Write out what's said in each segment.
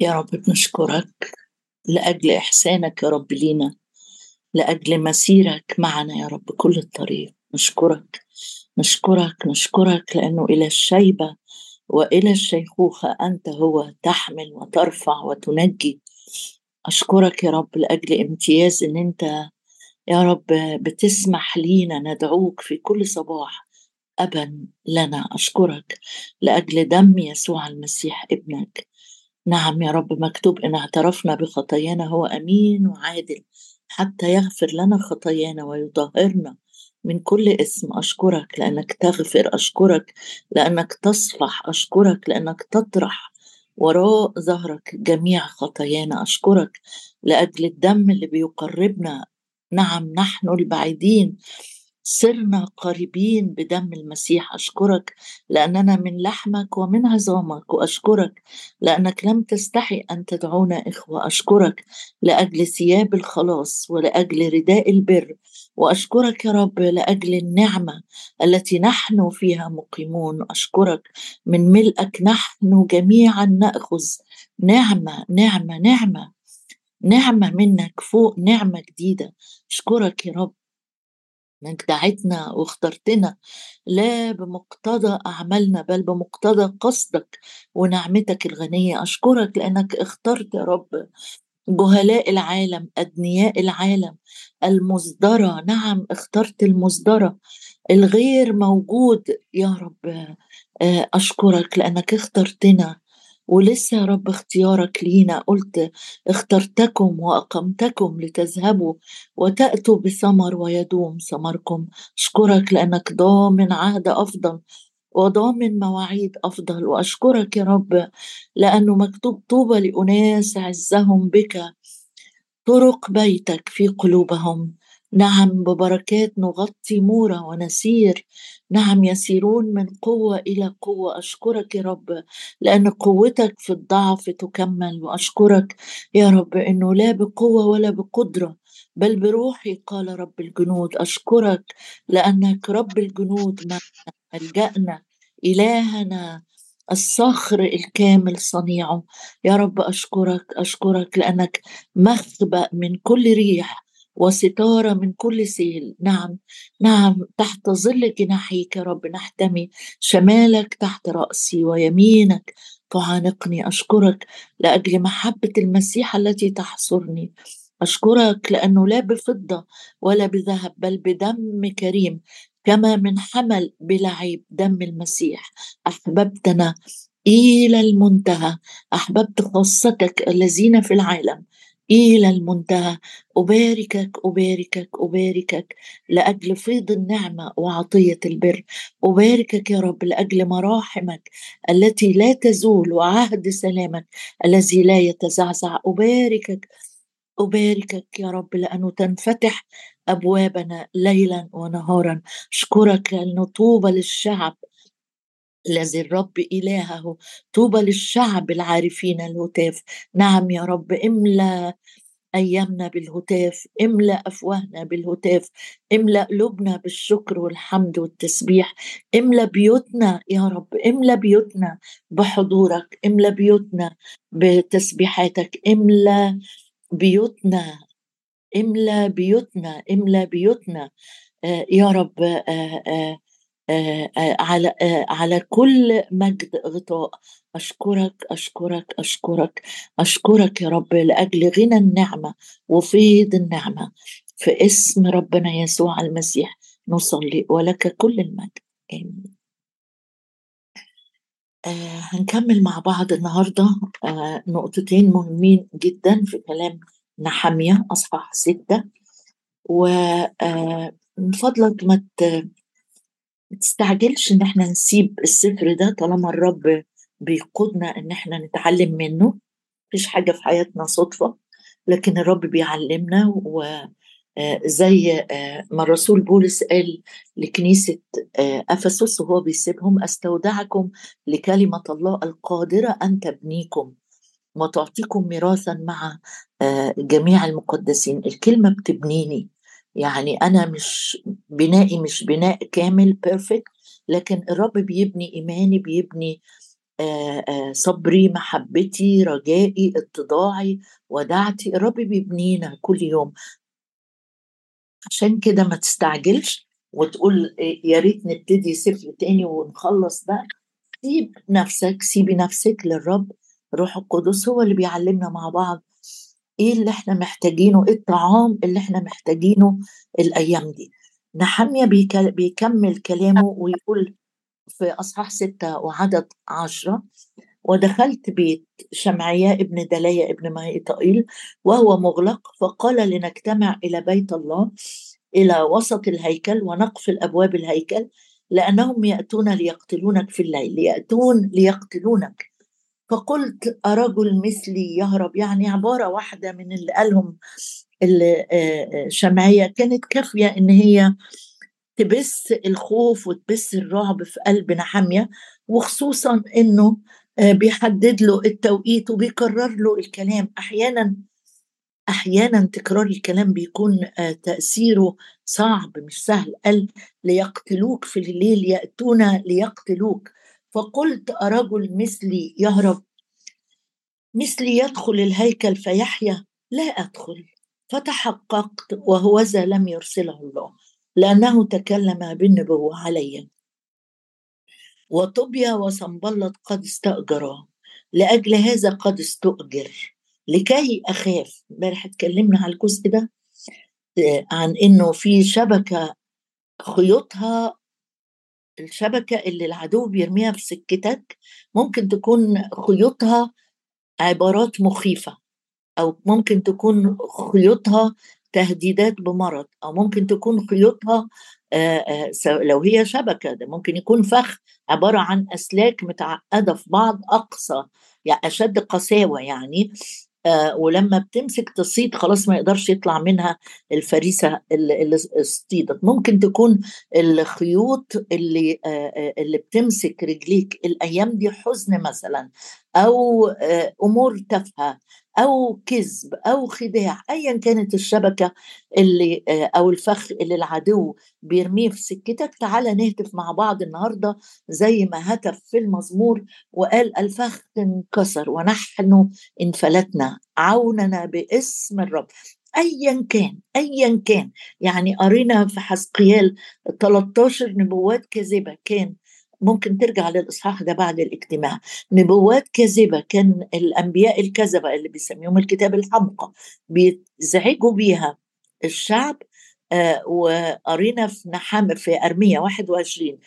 يا رب بنشكرك لأجل إحسانك يا رب لينا لأجل مسيرك معنا يا رب كل الطريق. نشكرك نشكرك نشكرك لأنه إلى الشيبة وإلى الشيخوخة أنت هو تحمل وترفع وتنجي. أشكرك يا رب لأجل امتياز إن أنت يا رب بتسمح لينا ندعوك في كل صباح أبا لنا. أشكرك لأجل دم يسوع المسيح ابنك. نعم يا رب مكتوب إن اعترفنا بخطايانا هو أمين وعادل حتى يغفر لنا خطايانا ويطهرنا من كل اسم. أشكرك لأنك تغفر أشكرك لأنك تصفح أشكرك لأنك تطرح وراء ظهرك جميع خطايانا. أشكرك لأجل الدم اللي بيقربنا. نعم نحن البعيدين. صرنا قريبين بدم المسيح. أشكرك لأننا من لحمك ومن عظامك وأشكرك لأنك لم تستحي أن تدعونا إخوة. أشكرك لأجل ثياب الخلاص ولأجل رداء البر. وأشكرك يا رب لأجل النعمة التي نحن فيها مقيمون. أشكرك من ملئك نحن جميعا نأخذ نعمة نعمة نعمة نعمة منك فوق نعمة جديدة. أشكرك يا رب. إنك دعيتنا واخترتنا لا بمقتضى أعمالنا بل بمقتضى قصدك ونعمتك الغنية. أشكرك لأنك اخترت يا رب جهلاء العالم أدنياء العالم المصدرة. نعم اخترت المصدرة الغير موجود يا رب. آه، أشكرك لأنك اخترتنا. ولسه يا رب اختيارك لينا. قلت اخترتكم وأقمتكم لتذهبوا وتأتوا بثمر ويدوم ثمركم. أشكرك لأنك ضامن عهد أفضل وضامن مواعيد أفضل. وأشكرك يا رب لأنه مكتوب طوبى لأناس عزهم بك. طرق بيتك في قلوبهم. نعم ببركات نغطي مورة ونسير. نعم يسيرون من قوة إلى قوة. أشكرك يا رب لأن قوتك في الضعف تكمل. وأشكرك يا رب إنه لا بقوة ولا بقدرة بل بروحي قال رب الجنود. أشكرك لأنك رب الجنود ملجأنا إلهنا الصخر الكامل صنيعه. يا رب أشكرك أشكرك لأنك مخبأ من كل ريح. وستارة من كل سيل نعم نعم تحت ظل جناحيك يا رب نحتمي. شمالك تحت رأسي ويمينك تعانقني. أشكرك لأجل محبة المسيح التي تحصرني. أشكرك لأنه لا بفضة ولا بذهب بل بدم كريم كما من حمل بلا عيب دم المسيح. أحببتنا إلى المنتهى. أحببت خاصتك الذين في العالم. إلى المنتهى. أباركك أباركك أباركك لأجل فيض النعمة وعطية البر. أباركك يا رب لأجل مراحمك التي لا تزول وعهد سلامك الذي لا يتزعزع. أباركك أباركك يا رب لأنه تنفتح أبوابنا ليلا ونهارا. أشكرك لأنه طوبى للشعب الذي الرب إلهه. طوبى للشعب العارفين الهتاف. نعم يا رب املأ أيامنا بالهتاف املأ أفواهنا بالهتاف املأ قلوبنا بالشكر والحمد والتسبيح املأ بيوتنا يا رب املأ بيوتنا بحضورك املأ بيوتنا بتسبيحاتك املأ بيوتنا املأ بيوتنا املأ بيوتنا. آه يا رب آه آه على آه، على كل مجد غطاء. أشكرك أشكرك أشكرك أشكرك يا رب لأجل غنى النعمة وفيض النعمة. في اسم ربنا يسوع المسيح نصلي ولك كل المجد. آمين. آه هنكمل مع بعض النهاردة. آه نقطتين مهمين جدا في كلام نحمية أصحاح ستة. ومن فضلك ما ما تستعجلش إن إحنا نسيب السفر ده طالما الرب بيقودنا إن إحنا نتعلم منه. مفيش حاجة في حياتنا صدفة لكن الرب بيعلمنا وزي آه، آه، ما الرسول بولس قال لكنيسة آه، أفسس وهو بيسيبهم أستودعكم لكلمة الله القادرة أن تبنيكم وتعطيكم ميراثا مع جميع المقدسين. الكلمة بتبنيني. يعني أنا مش بنائي مش بناء كامل بيرفكت لكن الرب بيبني إيماني بيبني صبري محبتي رجائي اتضاعي ودعتي الرب بيبنينا كل يوم. عشان كده ما تستعجلش وتقول يا ريت نبتدي سفر تاني ونخلص ده. سيب نفسك سيبي نفسك للرب الروح القدس هو اللي بيعلمنا مع بعض. إيه اللي إحنا محتاجينه؟ إيه الطعام اللي إحنا محتاجينه الأيام دي؟ نحمية بيكمل كلامه ويقول في أصحاح ستة وعدد عشرة ودخلت بيت شمعياء ابن دلايا ابن مائطائيل وهو مغلق فقال لنجتمع إلى بيت الله إلى وسط الهيكل ونقفل أبواب الهيكل لأنهم يأتون ليقتلونك في الليل يأتون ليقتلونك. فقلت أرجل مثلي يهرب. يعني عبارة واحدة من اللي قالهم الشمعية كانت كافية إن هي تبث الخوف وتبث الرعب في قلب نحمية وخصوصا إنه بيحدد له التوقيت وبيكرر له الكلام. أحيانا أحيانا تكرار الكلام بيكون تأثيره صعب مش سهل. قال ليقتلوك في الليل ياتون ليقتلوك. فقلت أرجل مثلي يهرب. مثلي يدخل الهيكل فيحيا لا أدخل. فتحققت وهوذا لم يرسله الله لأنه تكلم بالنبوة علي. وطوبيا وصنبلط قد استأجرا لأجل هذا قد استؤجر. لكي أخاف. امبارح اتكلمنا على الجزء ده آه، عن إنه في شبكة خيوطها الشبكة اللي العدو بيرميها في سكتك ممكن تكون خيوطها عبارات مخيفة أو ممكن تكون خيوطها تهديدات بمرض أو ممكن تكون خيوطها لو هي شبكة ده ممكن يكون فخ عبارة عن أسلاك متعقدة في بعض أقصى يعني أشد قساوة يعني. ولما بتمسك تصيد خلاص ما يقدرش يطلع منها الفريسة اللي اصطيدت ممكن تكون الخيوط اللي آه اللي بتمسك رجليك الأيام دي حزن مثلا أو آه أمور تافهة. أو كذب أو خداع ايا كانت الشبكة اللي آه، أو الفخ اللي العدو بيرميه في سكتك تعالى نهتف مع بعض النهارده زي ما هتف في المزمور وقال الفخ انكسر ونحن انفلتنا عوننا باسم الرب. ايا كان ايا كان يعني قرينا في حسقيال 13 نبوات كاذبة كان ممكن ترجع للإصحاح ده بعد الاجتماع. نبوات كاذبة كان الأنبياء الكذبه اللي بيسميهم الكتاب الحمقى بيزعجوا بيها الشعب آه وقرينا في نحام في أرمية 21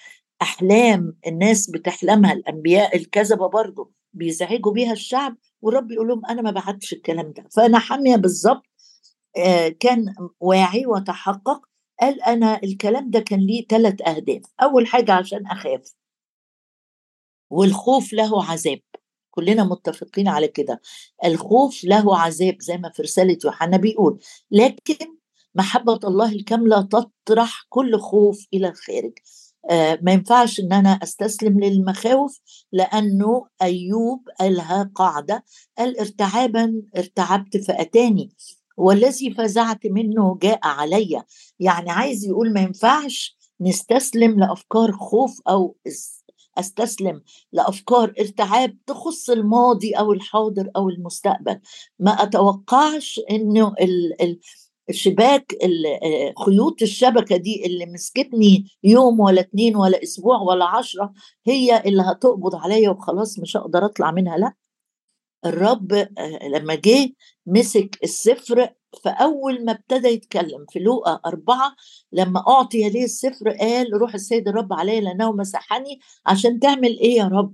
أحلام الناس بتحلمها الأنبياء الكذبه برضه بيزعجوا بيها الشعب والرب يقول لهم أنا ما بعتش الكلام ده. فنحامية بالظبط آه كان واعي وتحقق قال أنا الكلام ده كان ليه ثلاث أهداف. أول حاجة عشان أخاف. والخوف له عذاب. كلنا متفقين على كده. الخوف له عذاب زي ما في رسالة يوحنا بيقول. لكن محبة الله الكاملة تطرح كل خوف إلى الخارج. آه ما ينفعش إن أنا أستسلم للمخاوف لأنه أيوب قالها قاعدة. قال ارتعابا ارتعبت فأتاني. والذي فزعت منه جاء علي. يعني عايز يقول ما ينفعش نستسلم لأفكار خوف أو أستسلم لأفكار ارتعاب تخص الماضي أو الحاضر أو المستقبل. ما أتوقعش إنه ال الشباك خيوط الشبكة دي اللي مسكتني يوم ولا اتنين ولا أسبوع ولا عشرة هي اللي هتقبض عليا وخلاص مش هقدر أطلع منها لأ. الرب آه، لما جه مسك السفر فأول ما ابتدى يتكلم في لوقا أربعة لما أعطي ليه السفر قال روح السيد الرب علي لأنه مسحني عشان تعمل إيه يا رب؟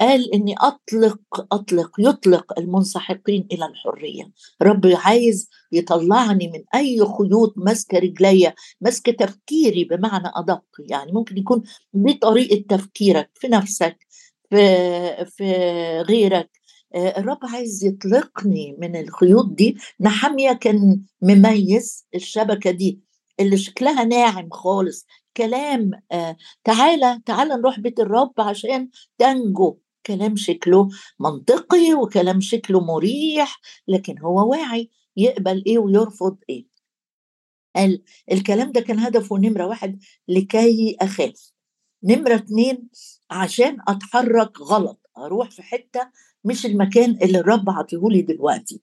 قال إني أطلق أطلق يطلق المنسحقين إلى الحرية. رب عايز يطلعني من أي خيوط ماسكة رجليا ماسكة تفكيري بمعنى أدق يعني ممكن يكون دي طريقة تفكيرك في نفسك في في غيرك الرب عايز يطلقني من الخيوط دي نحمية كان مميز الشبكة دي اللي شكلها ناعم خالص. كلام آه تعالى تعالى نروح بيت الرب عشان تنجو. كلام شكله منطقي وكلام شكله مريح لكن هو واعي يقبل إيه ويرفض إيه. قال الكلام ده كان هدفه نمرة واحد لكي أخاف. نمرة اتنين عشان أتحرك غلط أروح في حتة مش المكان اللي الرب عطيهولي دلوقتي.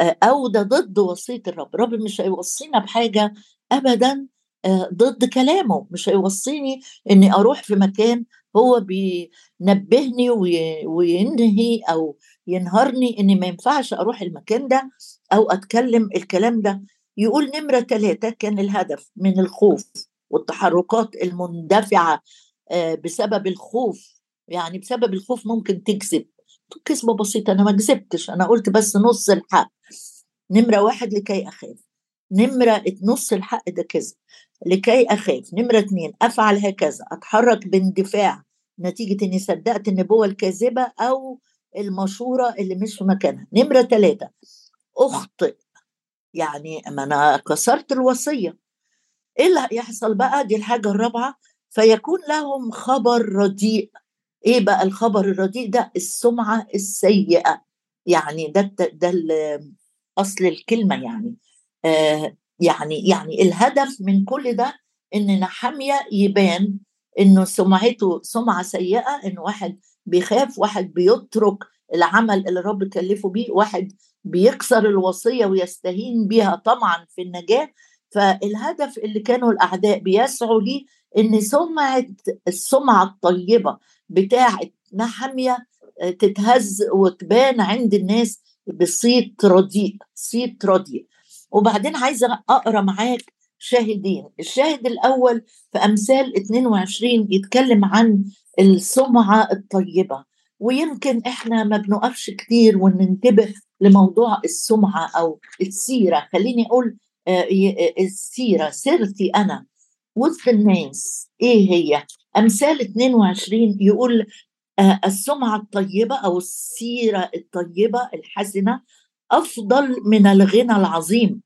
آه، أو ده ضد وصية الرب. الرب مش هيوصينا بحاجة ابدا آه، ضد كلامه. مش هيوصيني إني أروح في مكان هو بينبهني وينهي أو ينهرني إني ما ينفعش أروح المكان ده أو أتكلم الكلام ده. يقول نمرة ثلاثة كان الهدف من الخوف والتحركات المندفعة آه، بسبب الخوف. يعني بسبب الخوف ممكن تكذب. كذبه بسيطة أنا ما كذبتش أنا قلت بس نص الحق. نمرة واحد لكي أخاف. نمرة نص الحق ده كذب. لكي أخاف. نمرة اتنين أفعل هكذا. أتحرك باندفاع. نتيجة إني صدقت النبوه الكاذبة أو المشورة اللي مش في مكانها. نمرة ثلاثة أخطئ. يعني ما أنا كسرت الوصية. إيه اللي هيحصل بقى؟ دي الحاجة الرابعة. فيكون لهم خبر رديء. إيه بقى الخبر الرديء ده؟ السمعة السيئة. يعني ده ده أصل الكلمة يعني. آه يعني يعني الهدف من كل ده إن نحميه يبان إنه سمعته سمعة سيئة إن واحد بيخاف واحد بيترك العمل اللي الرب كلفه بيه واحد بيكسر الوصية ويستهين بها طمعا في النجاة. فالهدف اللي كانوا الأعداء بيسعوا ليه إن سمعة السمعة الطيبة بتاعه نحميه آه، تتهز وتبان عند الناس بصيت رديء صيت رديء وبعدين عايزة أقرأ معاك شاهدين. الشاهد الأول في أمثال 22 يتكلم عن السمعة الطيبة. ويمكن إحنا ما بنقفش كتير وننتبه لموضوع السمعة أو السيرة. خليني أقول آه، آه، السيرة سيرتي أنا. وسط الناس إيه هي؟ أمثال 22 يقول آه، السمعة الطيبة أو السيرة الطيبة الحسنه أفضل من الغنى العظيم.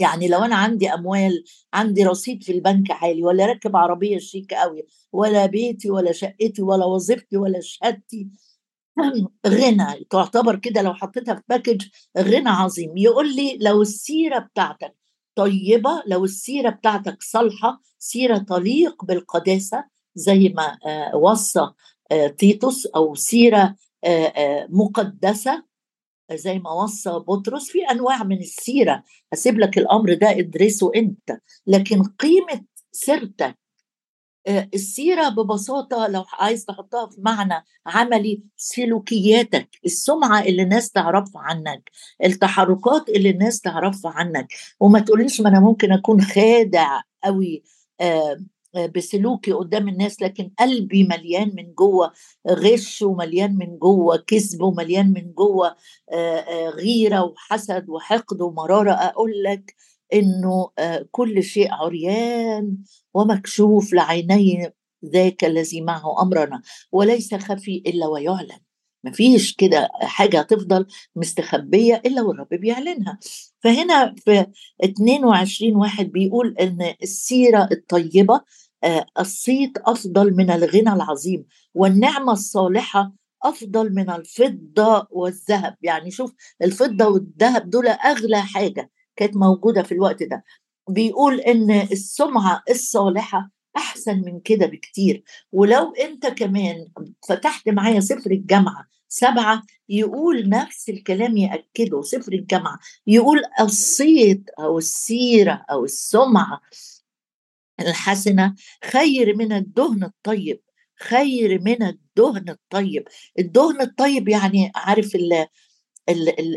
يعني لو أنا عندي أموال عندي رصيد في البنك عالي ولا راكب عربية شيك قوي ولا بيتي ولا شقتي ولا وظيفتي ولا شهادتي غنى تعتبر كده لو حطيتها في باكج غنى عظيم. يقول لي لو السيرة بتاعتك طيبة. لو السيرة بتاعتك صالحة سيرة تليق بالقداسة زي ما آه، وصى آه، تيتوس أو سيرة آه، مقدسة زي ما وصى بطرس. في أنواع من السيرة. هسيب لك الأمر ده ادرسه أنت. لكن قيمة سيرتك السيرة ببساطة لو عايز تحطها في معنى عملي سلوكياتك السمعة اللي الناس تعرفها عنك التحركات اللي الناس تعرفها عنك. وما تقوليش ما أنا ممكن أكون خادع قوي آه آه، بسلوكي قدام الناس لكن قلبي مليان من جوه غش ومليان من جوه كذب ومليان من جوه آه، غيرة وحسد وحقد ومرارة. أقول لك إنه كل شيء عريان ومكشوف لعيني ذاك الذي معه أمرنا وليس خفي إلا ويعلن مفيش كده حاجة تفضل مستخبية إلا والرب بيعلنها. فهنا في 22 واحد بيقول إن السيرة الطيبة آه، الصيت أفضل من الغنى العظيم والنعمة الصالحة أفضل من الفضة والذهب. يعني شوف الفضة والذهب دول أغلى حاجة. كانت موجودة في الوقت ده. بيقول إن السمعة الصالحة أحسن من كده بكتير. ولو أنت كمان فتحت معايا سفر الجامعة سبعة يقول نفس الكلام يأكده سفر الجامعة. يقول الصيت أو السيرة أو السمعة الحسنة خير من الدهن الطيب. خير من الدهن الطيب. الدهن الطيب يعني عارف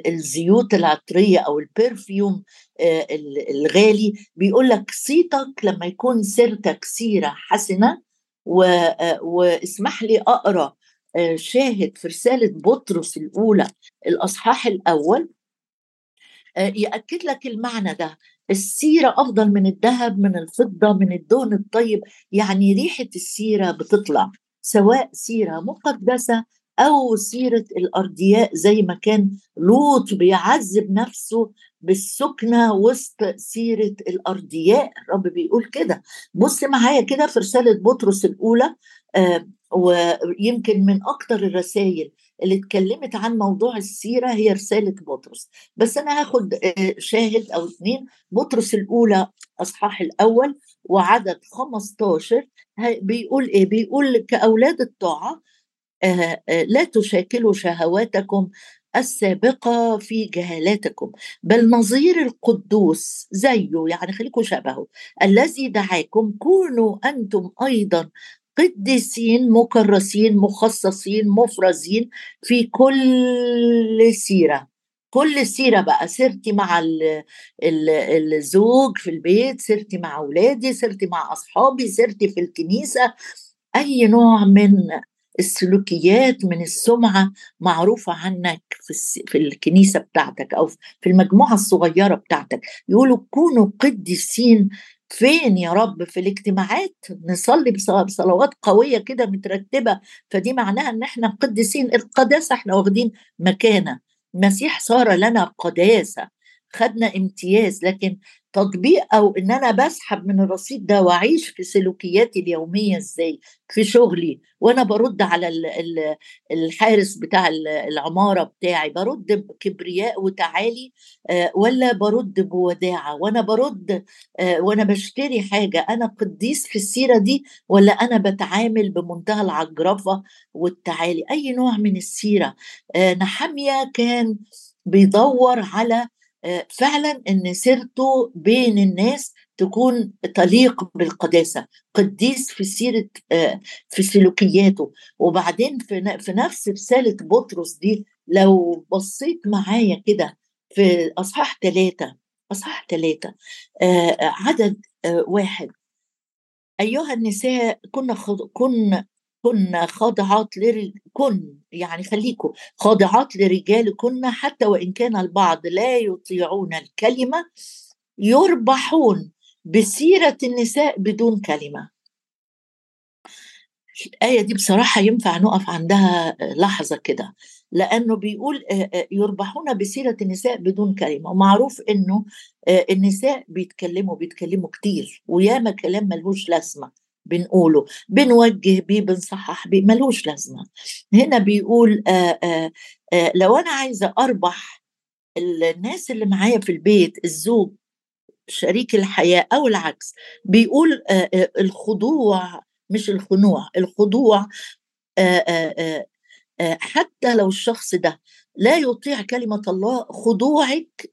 الزيوت العطرية أو البرفيوم آه، الغالي بيقول لك صيتك لما يكون سيرتك سيرة حسنة آه، واسمح لي أقرأ آه، شاهد في رسالة بطرس الأولى الأصحاح الأول. يأكد لك المعنى ده السيرة أفضل من الذهب من الفضة من الدهن الطيب يعني ريحة السيرة بتطلع سواء سيرة مقدسة أو سيرة الأرضياء زي ما كان لوط بيعذب نفسه بالسكنة وسط سيرة الأرضياء. الرب بيقول كده. بص معايا كده في رسالة بطرس الأولى آه ويمكن من أكتر الرسائل اللي اتكلمت عن موضوع السيرة هي رسالة بطرس. بس أنا هاخد آه شاهد أو اثنين بطرس الأولى أصحاح الأول وعدد 15 بيقول إيه؟ بيقول آه، آه، لا تشاكلوا شهواتكم السابقة في جهالاتكم بل نظير القدوس زيه يعني خليكم شبهه الذي دعاكم. كونوا أنتم أيضا قديسين مكرسين مخصصين مفرزين في كل سيرة. كل سيرة بقى سيرتي مع الزوج في البيت سيرتي مع أولادي سيرتي مع أصحابي سيرتي في الكنيسة أي نوع من السلوكيات من السمعة معروفة عنك في, في الكنيسة بتاعتك أو في المجموعة الصغيرة بتاعتك. يقولوا كونوا قديسين فين يا رب؟ في الاجتماعات نصلي بصلوات قوية كده مترتبة. فدي معناها إن إحنا قديسين. القداسة إحنا واخدين مكانة. المسيح صار لنا قداسة خدنا امتياز. لكن تطبيق أو إن أنا بسحب من الرصيد ده وأعيش في سلوكياتي اليومية إزاي؟ في شغلي وأنا برد على الحارس بتاع العمارة بتاعي برد بكبرياء وتعالي آه، ولا برد بوداعة؟ وأنا برد آه، وأنا بشتري حاجة أنا قديس في السيرة دي ولا أنا بتعامل بمنتهى العجرفة والتعالي؟ أي نوع من السيرة. آه، نحمية كان بيدور على فعلا إن سيرته بين الناس تكون تليق بالقداسة. قديس في سيرة آه، في سلوكياته. وبعدين في نفس رسالة بطرس دي لو بصيت معايا كده في أصحاح ثلاثة أصحاح ثلاثة آه، عدد واحد. أيها النساء كنا كن كن خاضعات لر... كن يعني خليكم خاضعات لرجالكن حتى وان كان البعض لا يطيعون الكلمة يربحون بسيرة النساء بدون كلمة. الآية دي بصراحة ينفع نقف عندها لحظة كده لأنه بيقول يربحون بسيرة النساء بدون كلمة ومعروف إنه النساء بيتكلموا بيتكلموا كتير وياما كلام ملهوش لازمة. بنقوله. بنوجه بيه بنصحح بيه ملوش لازمة. هنا بيقول آآ آآ آآ لو أنا عايزة أربح الناس اللي معايا في البيت الزوج شريك الحياة أو العكس بيقول آآ الخضوع مش الخنوع الخضوع حتى لو الشخص ده لا يطيع كلمة الله خضوعك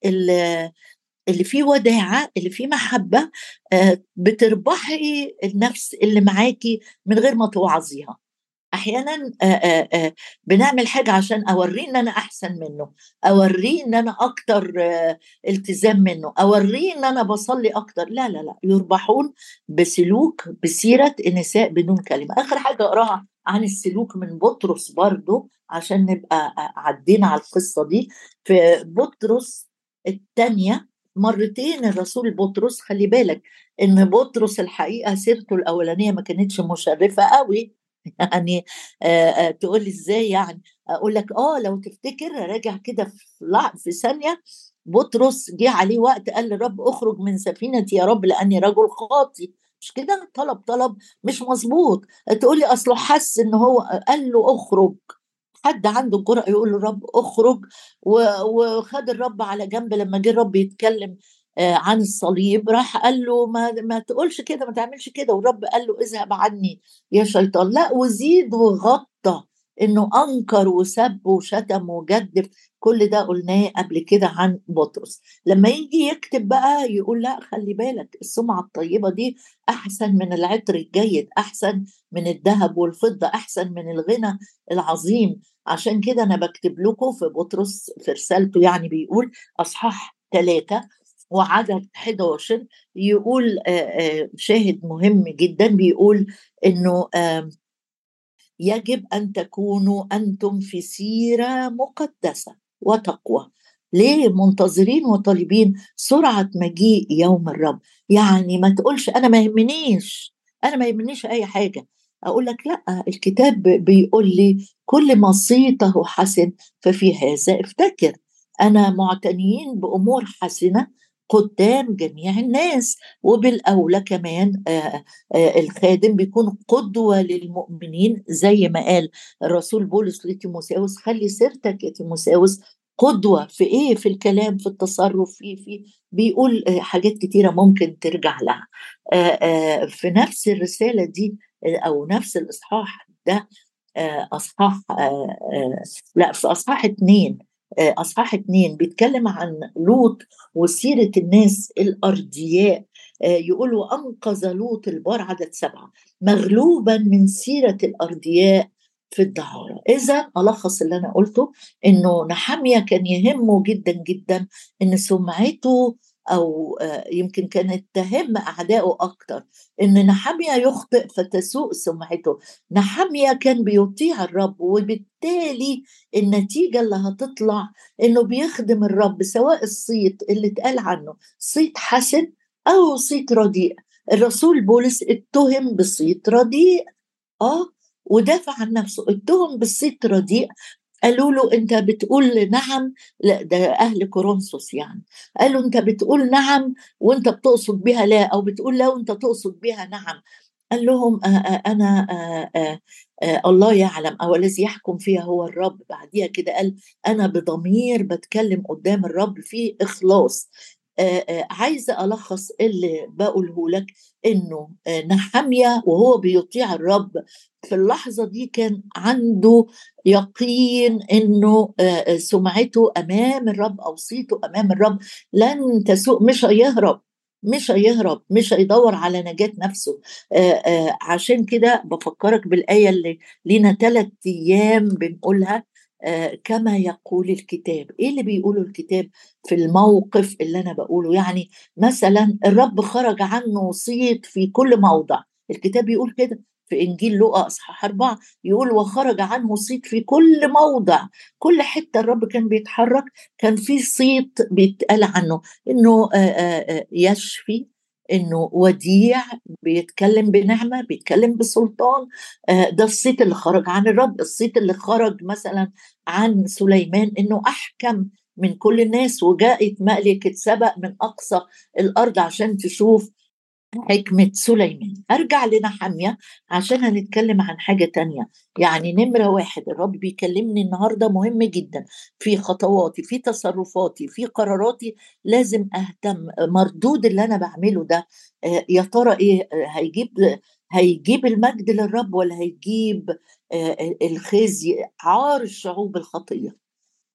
اللي فيه وداعة اللي فيه محبة آه، بتربحي النفس اللي معاكي من غير ما توعظيها. أحيانا آه، آه، بنعمل حاجة عشان أوريه إن أنا أحسن منه أوريه إن أنا أكتر التزام منه أوريه إن أنا بصلي أكتر. لا لا لا يربحون بسلوك بسيرة النساء بدون كلمة. آخر حاجة أقراها عن السلوك من بطرس برضو عشان نبقى عدينا على القصة دي. في بطرس الثانية مرتين الرسول بطرس خلي بالك إن بطرس الحقيقة سيرته الأولانية ما كانتش مشرفة قوي يعني آه تقول لي إزاي يعني؟ أقول لك آه لو تفتكر راجع كده في في ثانية بطرس جه عليه وقت قال للرب اخرج من سفينتي يا رب لأني رجل خاطي مش كده؟ طلب طلب مش مظبوط. تقول لي أصله حس إن هو قال له اخرج. حد عنده الجرأة يقول للرب اخرج وخد الرب على جنب لما جه الرب يتكلم آه، عن الصليب راح قال له ما, ما تقولش كده ما تعملش كده. والرب قال له اذهب عني يا شيطان. لا وزيد وغطى إنه أنكر وسب وشتم وجدف كل ده قلناه قبل كده عن بطرس. لما يجي يكتب بقى يقول لا خلي بالك السمعة الطيبة دي أحسن من العطر الجيد أحسن من الذهب والفضة أحسن من الغنى العظيم. عشان كده أنا بكتب لكم في بطرس في رسالته يعني بيقول أصحاح ثلاثة وعدد 11 يقول شاهد مهم جدا بيقول إنه يجب أن تكونوا أنتم في سيرة مقدسة. وتقوى. ليه منتظرين وطالبين سرعة مجيء يوم الرب؟ يعني ما تقولش أنا ما يهمنيش أنا ما يهمنيش أي حاجة. أقول لك لأ الكتاب بيقول لي كل ما صيته حسن ففي هذا افتكر. أنا معتنيين بأمور حسنة قدام جميع الناس وبالأولى كمان آه، آه، الخادم بيكون قدوة للمؤمنين زي ما قال الرسول بولس لتيموساوس خلي سيرتك يا تيموساوس قدوة في إيه؟ في الكلام في التصرف في في بيقول آه، حاجات كتيرة ممكن ترجع لها. في نفس الرسالة دي أو نفس الإصحاح ده آه، أصحاح لا في أصحاح اثنين أصحاح اثنين بيتكلم عن لوط وسيرة الناس الأرضياء. يقولوا أنقذ لوط البار عدد سبعة. مغلوبا من سيرة الأرضياء في الدعارة إذا ألخص اللي أنا قلته إنه نحمية كان يهمه جدا جدا إن سمعته أو آه، يمكن كانت تهم أعدائه أكتر. إن نحمية يخطئ فتسوء سمعته. نحمية كان بيطيع الرب وبالتالي النتيجة اللي هتطلع إنه بيخدم الرب سواء الصيت اللي اتقال عنه صيت حسن أو صيت رديء. الرسول بولس اتهم بصيت رديء. آه ودافع عن نفسه اتهم بالصيت رديء. قالوا له أنت بتقول نعم لا ده أهل كورنثوس يعني. قالوا أنت بتقول نعم وأنت بتقصد بها لا أو بتقول لا وأنت تقصد بها نعم. قال لهم آآ آآ أنا آآ الله يعلم أو الذي يحكم فيها هو الرب. بعديها كده قال أنا بضمير بتكلم قدام الرب في إخلاص. عايزه ألخص اللي بقوله لك. إنه نحمية وهو بيطيع الرب. في اللحظة دي كان عنده يقين إنه سمعته أمام الرب أو صيته أمام الرب. لن تسوء مش هيهرب مش هيهرب مش هيدور على نجاة نفسه. آآ آآ عشان كده بفكرك بالآية اللي لينا ثلاث أيام بنقولها. آه، كما يقول الكتاب. إيه اللي بيقوله الكتاب في الموقف اللي أنا بقوله؟ يعني مثلا الرب خرج عنه صيت في كل موضع. الكتاب بيقول كده في إنجيل لوقا أصحاح أربعة يقول وخرج عنه صيت في كل موضع. كل حتة الرب كان بيتحرك كان في صيت بيتقال عنه إنه آه، آه، يشفي إنه وديع بيتكلم بنعمة بيتكلم بسلطان آه، ده الصيت اللي خرج عن الرب الصيت اللي خرج مثلا عن سليمان إنه أحكم من كل الناس وجاءت ملكة سبأ من أقصى الأرض عشان تشوف حكمة سليمان. أرجع لنحمية عشان هنتكلم عن حاجة تانية. يعني نمرة واحد الرب بيكلمني النهاردة مهم جدا. في خطواتي في تصرفاتي في قراراتي لازم أهتم. مردود اللي أنا بعمله ده آه، يا ترى إيه؟ آه، هيجيب هيجيب المجد للرب ولا هيجيب آه، الخزي؟ عار الشعوب الخطية.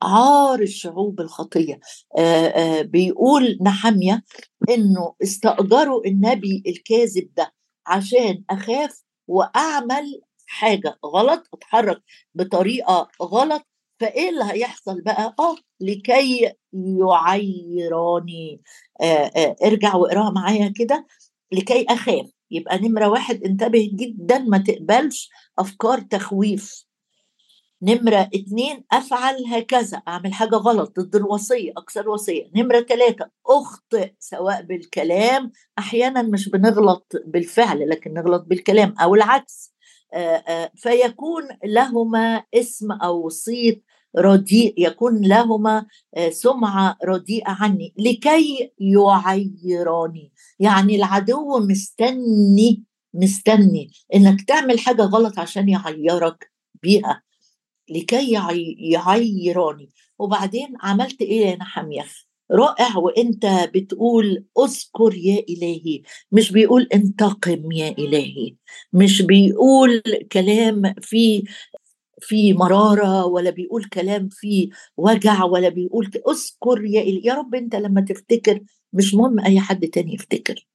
عار الشعوب الخطية. آآ آآ بيقول نحمية إنه استأجروا النبي الكاذب ده عشان أخاف وأعمل حاجة غلط أتحرك بطريقة غلط فإيه اللي هيحصل بقى؟ آه لكي يعيراني آآ ارجع واقراها معايا كده. لكي أخاف. يبقى نمرة واحد انتبه جدا ما تقبلش أفكار تخويف. نمرة اتنين أفعل هكذا أعمل حاجة غلط ضد الوصية أكثر وصية. نمرة ثلاثة أخطئ سواء بالكلام. أحيانا مش بنغلط بالفعل لكن نغلط بالكلام أو العكس. فيكون لهما اسم أو صيت رديء يكون لهما سمعة رديئة عني. لكي يعيراني يعني العدو مستني مستني إنك تعمل حاجة غلط عشان يعيرك بيها لكي يعيراني وبعدين عملت إيه يا نحمية؟ رائع وإنت بتقول أذكر يا إلهي. مش بيقول انتقم يا إلهي. مش بيقول كلام فيه في مرارة ولا بيقول كلام فيه وجع ولا بيقول. أذكر يا إلهي يا رب إنت لما تفتكر مش مهم أي حد تاني يفتكر.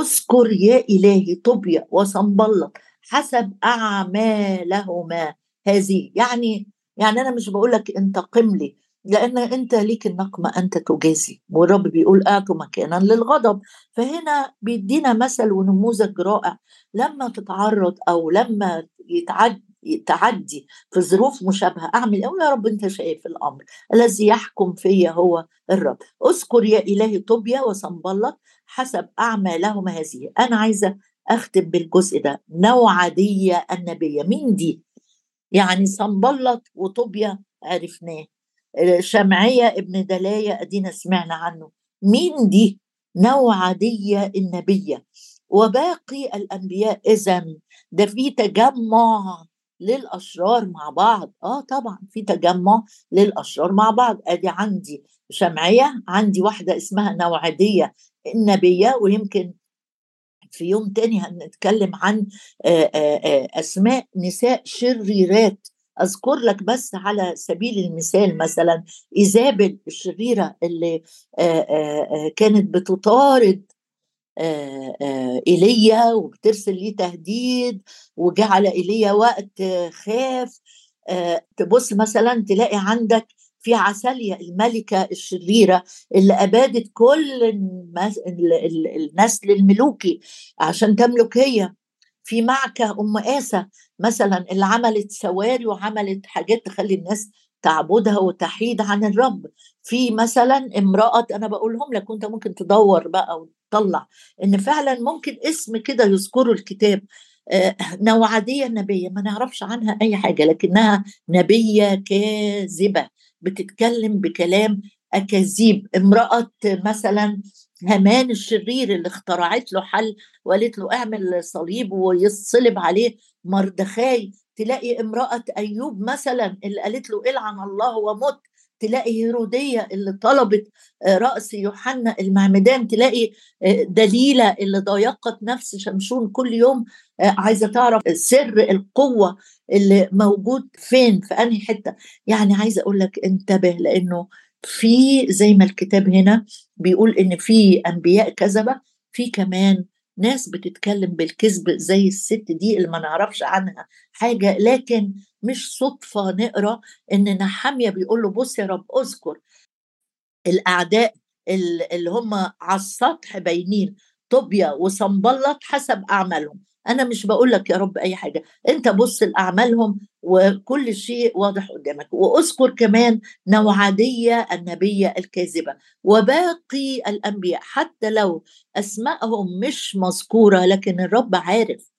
أذكر يا إلهي طوبيا وصنبلط حسب أعمالهما. هذه. يعني يعني أنا مش بقول لك انتقم لي لأن أنت ليك النقمة أنت تجازي والرب بيقول أعطوا مكانا للغضب. فهنا بيدينا مثل ونموذج رائع. لما تتعرض أو لما يتعد تعدي في ظروف مشابهة أعمل أقول يا رب أنت شايف الأمر الذي يحكم فيا هو الرب. أذكر يا إلهي طوبيا وصنبلط حسب أعمالهم هذه. أنا عايزة أختم بالجزء ده. نوعدية النبية. مين دي؟ يعني صنبلط وطوبيا عرفناه. شمعية ابن دلاية أدينا سمعنا عنه. مين دي نوعدية النبية؟ وباقي الأنبياء إذا ده في تجمع للأشرار مع بعض. آه طبعا في تجمع للأشرار مع بعض. أدي عندي شمعية عندي واحدة اسمها نوعدية النبية ويمكن في يوم تاني هنتكلم عن أسماء نساء شريرات. أذكر لك بس على سبيل المثال مثلا إيزابل الشريرة اللي كانت بتطارد إيليا وبترسل ليه تهديد وجعل إيليا وقت خاف. تبص مثلا تلاقي عندك في عسالية الملكة الشريرة اللي أبادت كل النسل الملوكي عشان تملك هي. في معكة أم آسى مثلا اللي عملت سواري وعملت حاجات تخلي الناس تعبدها وتحيد عن الرب. في مثلا امرأة أنا بقولهم لك وأنت ممكن تدور بقى وتطلع إن فعلا ممكن اسم كده يذكره الكتاب. آه، نوعدية نبية ما نعرفش عنها أي حاجة لكنها نبية كاذبة. بتتكلم بكلام أكاذيب. امرأة مثلا هامان الشرير اللي اخترعت له حل وقالت له اعمل صليب ويصلب عليه مردخاي تلاقي امرأة أيوب مثلا اللي قالت له العن الله ومت. تلاقي هيرودية اللي طلبت آه، رأس يوحنا المعمدان تلاقي آه، دليلة اللي ضايقت نفس شمشون كل يوم آه، عايزة تعرف سر القوة اللي موجود فين في أنهي حتة. يعني عايزة أقول لك انتبه لأنه في زي ما الكتاب هنا بيقول إن في أنبياء كذبة في كمان ناس بتتكلم بالكذب زي الست دي اللي ما نعرفش عنها حاجة لكن مش صدفة نقرأ إن نحامية بيقول له بص يا رب أذكر الأعداء اللي هم على السطح باينين طوبيا وصنبلط حسب أعمالهم. أنا مش بقول لك يا رب أي حاجة أنت بص لأعمالهم وكل شيء واضح قدامك. وأذكر كمان نوعاديه النبية الكاذبة وباقي الأنبياء حتى لو أسمائهم مش مذكورة لكن الرب عارف.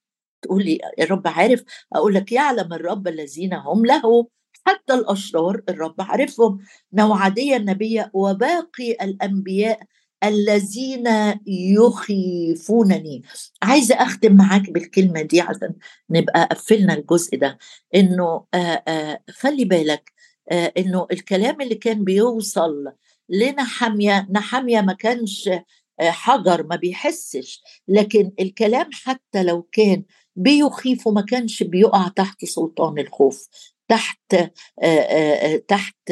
تقول لي الرب عارف؟ أقول لك يعلم الرب الذين هم له حتى الأشرار الرب عارفهم. نوعاديه النبية وباقي الأنبياء الذين يخيفونني. عايزة أختم معاك بالكلمة دي عشان نبقى قفلنا الجزء ده. إنه آآ آآ خلي بالك إنه الكلام اللي كان بيوصل لنحامية نحامية ما كانش حجر ما بيحسش. لكن الكلام حتى لو كان بيخيفه ما كانش بيقع تحت سلطان الخوف تحت آآ تحت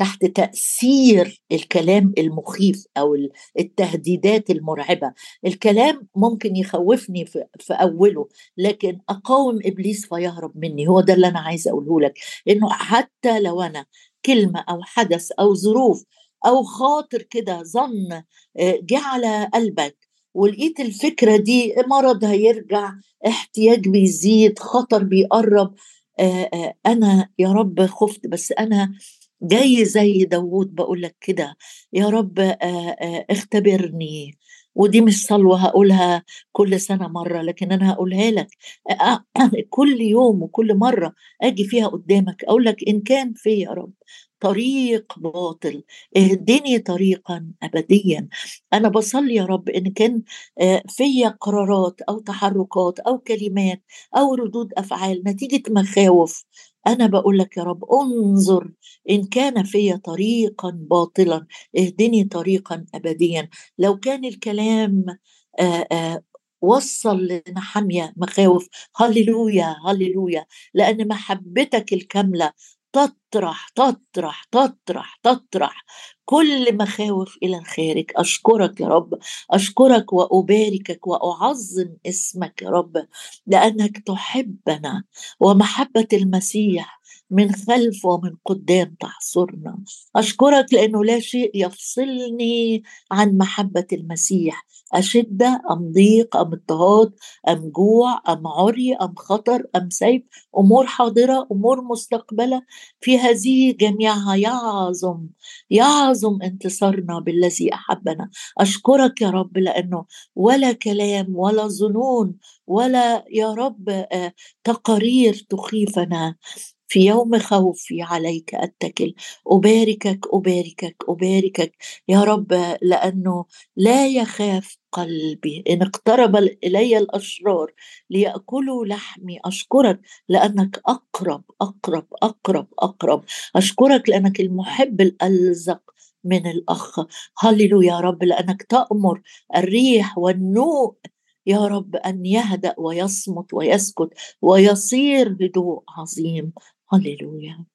تحت تأثير الكلام المخيف أو التهديدات المرعبة. الكلام ممكن يخوفني في, أوله لكن أقاوم إبليس فيهرب مني. هو ده اللي أنا عايزه أقوله لك إنه حتى لو أنا كلمة أو حدث أو ظروف أو خاطر كده ظن آه، جه على قلبك ولقيت الفكرة دي مرض هيرجع احتياج بيزيد خطر بيقرب آه، آه، أنا يا رب خفت بس أنا جاي زي داوود بقول لك كده يا رب اختبرني. ودي مش صلوة هقولها كل سنة مرة لكن أنا هقولها لك. كل يوم وكل مرة أجي فيها قدامك أقول لك إن كان في يا رب طريق باطل اهدني طريقا ابديا. أنا بصلي يا رب إن كان في قرارات أو تحركات أو كلمات أو ردود أفعال نتيجة مخاوف أنا بقول لك يا رب انظر إن كان في طريقا باطلا اهدني طريقا أبديا. لو كان الكلام آآ آآ وصل لنحمية مخاوف هللويا هللويا. لأن محبتك الكاملة تطرح تطرح تطرح تطرح. كل مخاوف إلى الخارج أشكرك يا رب. أشكرك وأباركك وأعظم اسمك يا رب لأنك تحبنا. ومحبة المسيح من خلف ومن قدام تحصرنا. أشكرك لأنه لا شيء يفصلني عن محبة المسيح. أشدة أم ضيق أم اضطهاد أم جوع أم عري أم خطر أم سيف. أمور حاضرة أمور مستقبلة. في هذه جميعها يعظم يعظم انتصارنا بالذي أحبنا. أشكرك يا رب لأنه ولا كلام ولا ظنون ولا يا رب آه، تقارير تخيفنا. في يوم خوفي عليك أتكل. أباركك أباركك أباركك. يا رب لأنه لا يخاف قلبي. إن اقترب إلي الأشرار ليأكلوا لحمي أشكرك لأنك أقرب أقرب أقرب أقرب. أشكرك لأنك المحب الألزق من الأخ. هللو يا رب لأنك تأمر الريح والنوء يا رب أن يهدأ ويصمت ويسكت ويصير هدوء عظيم. هللويا